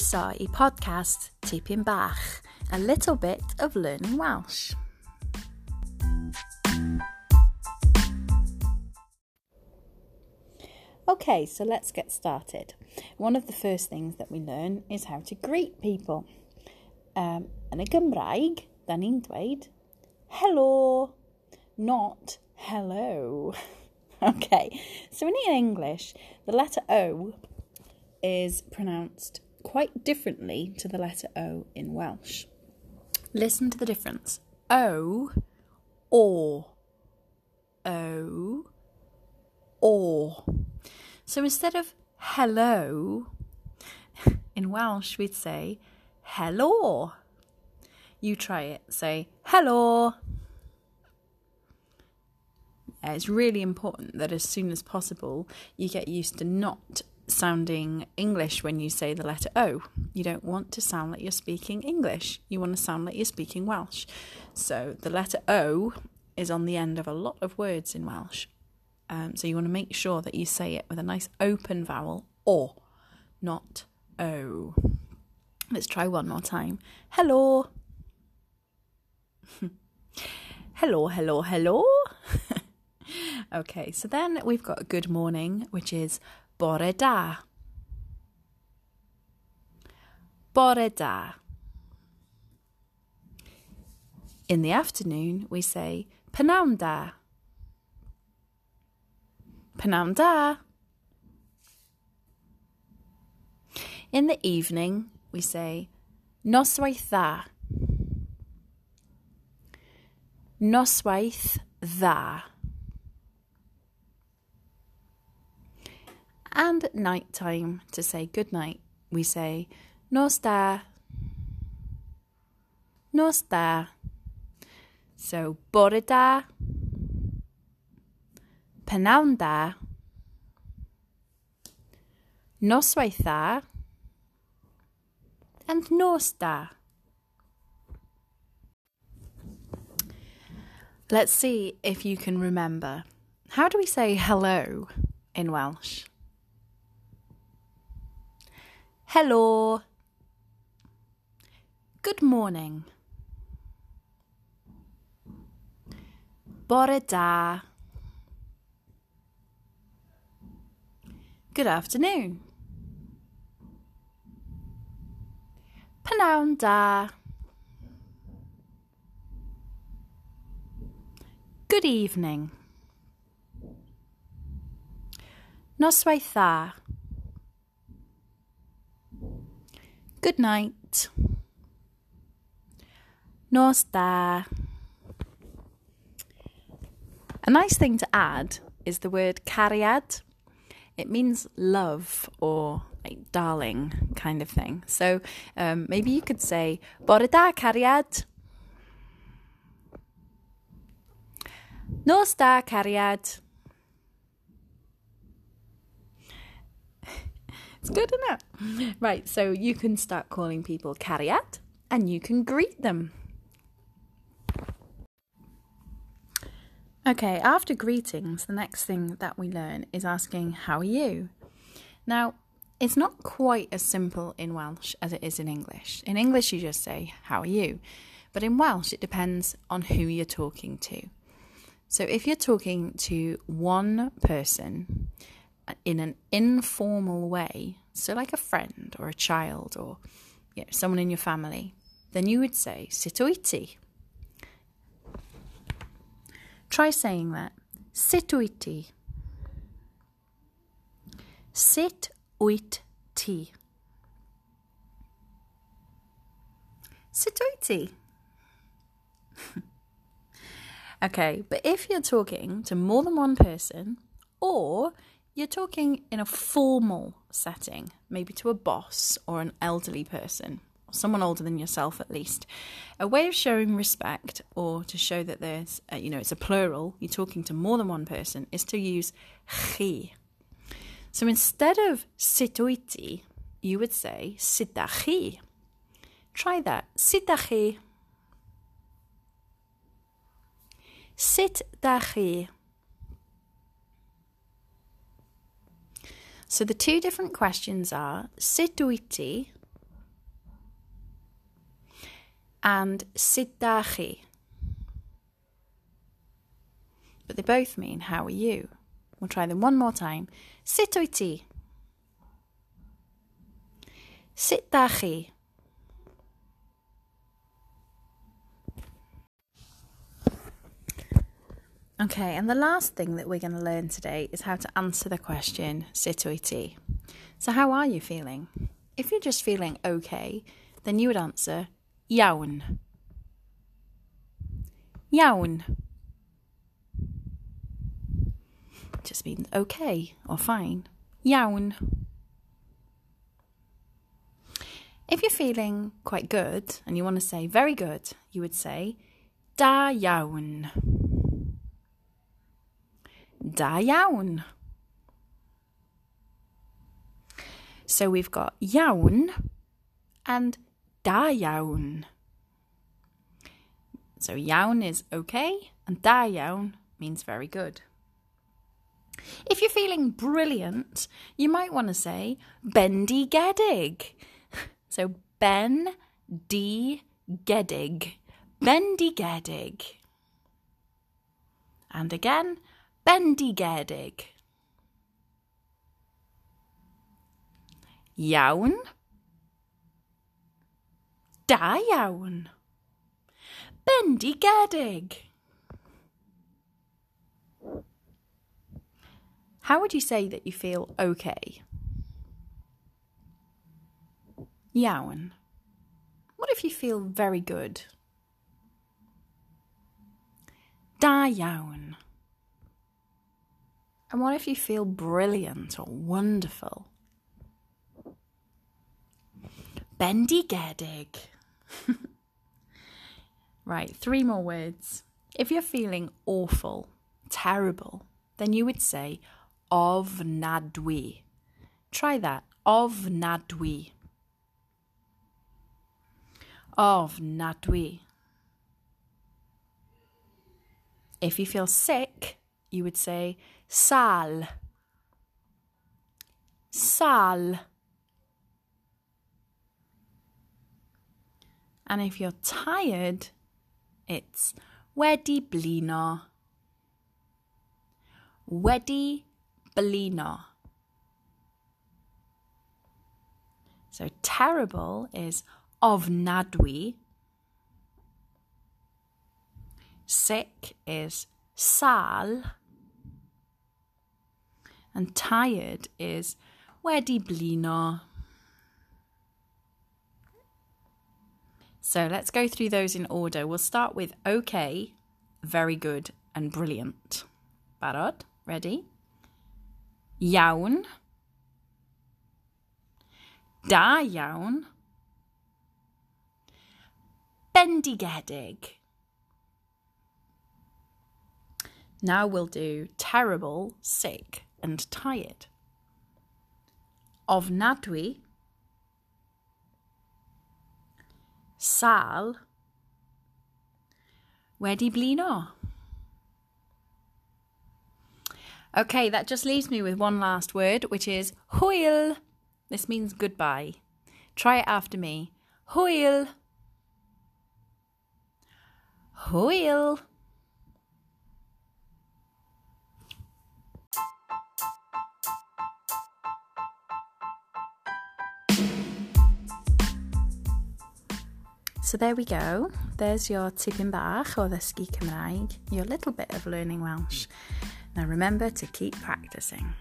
Croeso i podcast Tipyn Bach, a little bit of learning Welsh. Okay, so let's get started. One of the first things that we learn is how to greet people. Um, yn y Gymraeg, da ni'n dweud hello, not hello. okay, so in English, the letter O is pronounced quite differently to the letter O in Welsh. Listen to the difference. O, or. O, or. So instead of hello, in Welsh we'd say hello. You try it. Say hello. It's really important that as soon as possible you get used to not sounding English when you say the letter O. You don't want to sound like you're speaking English. You want to sound like you're speaking Welsh. So the letter O is on the end of a lot of words in Welsh. Um, so you want to make sure that you say it with a nice open vowel or, not O. Let's try one more time. Hello. hello, hello, hello. okay, so then we've got good morning, which is bore da. Bore da. In the afternoon, we say p'nawn da. P'nawn da. In the evening, we say noswaith dda. Noswaith dda. And at night time, to say good night, we say Nos da. Nos da. So bore da. Pnawn da. Noswaith. And nos da. Let's see if you can remember. How do we say hello in Welsh? Hello. Good morning. Bore da. Good afternoon. Pnawn da. Good evening. Noswaith dda. Good night. Da. A nice thing to add is the word cariad. It means love or like darling kind of thing. So um, maybe you could say Bore da cariad. Nos da cariad. It's good, isn't it? Right, so you can start calling people cariad and you can greet them. Okay, after greetings, the next thing that we learn is asking, How are you? Now, it's not quite as simple in Welsh as it is in English. In English, you just say, How are you? But in Welsh, it depends on who you're talking to. So if you're talking to one person in an informal way, so like a friend or a child or you know, someone in your family, then you would say Sut wyt ti? Try saying that. Sut wyt ti? Sut wyt ti? Sut okay, but if you're talking to more than one person or you're talking in a formal setting, maybe to a boss or an elderly person, or someone older than yourself at least. A way of showing respect or to show that there's, uh, you know, it's a plural, you're talking to more than one person, is to use chi. So instead of sut wyt ti, you would say sut da chi. Try that. Sut da So the two different questions are Sut wyt ti and Sut da chi. But they both mean how are you? We'll try them one more time. Sut wyt ti. Siddachi. Okay, and the last thing that we're going to learn today is how to answer the question sut wyt ti. So, how are you feeling? If you're just feeling okay, then you would answer iawn. Iawn. Just means okay or fine. Iawn. If you're feeling quite good and you want to say very good, you would say da iawn. Da iawn. So we've got iawn and da iawn. So iawn is okay and da iawn means very good. If you're feeling brilliant, you might want to say bendy gedig. So ben di gedig. Bendy gedig. And again, bendigedig. Iawn. Da iawn. Bendigedig. How would you say that you feel okay? Iawn. What if you feel very good? Da iawn. And what if you feel brilliant or wonderful? Bendy Bendigedig. right, three more words. If you're feeling awful, terrible, then you would say ofnadwy. Try that. Ofnadwy. Ofnadwy. If you feel sick, you would say sal. Sal. And if you're tired, it's wedi blino. Wedi blino. So terrible is ofnadwy. Sick is sal. And tired is wedi blino. So let's go through those in order. We'll start with okay, very good, and brilliant. Barod, ready? Iawn. Da iawn. Bendigedig. Now we'll do terrible, sick, and tired. Ofnadwy. Sal. Wedi blino. Okay, that just leaves me with one last word, which is hwyl. This means goodbye. Try it after me. Hwyl. Hwyl. So there we go. There's your tipyn bach o ddysgu Cymraeg, your little bit of learning Welsh. Now remember to keep practicing.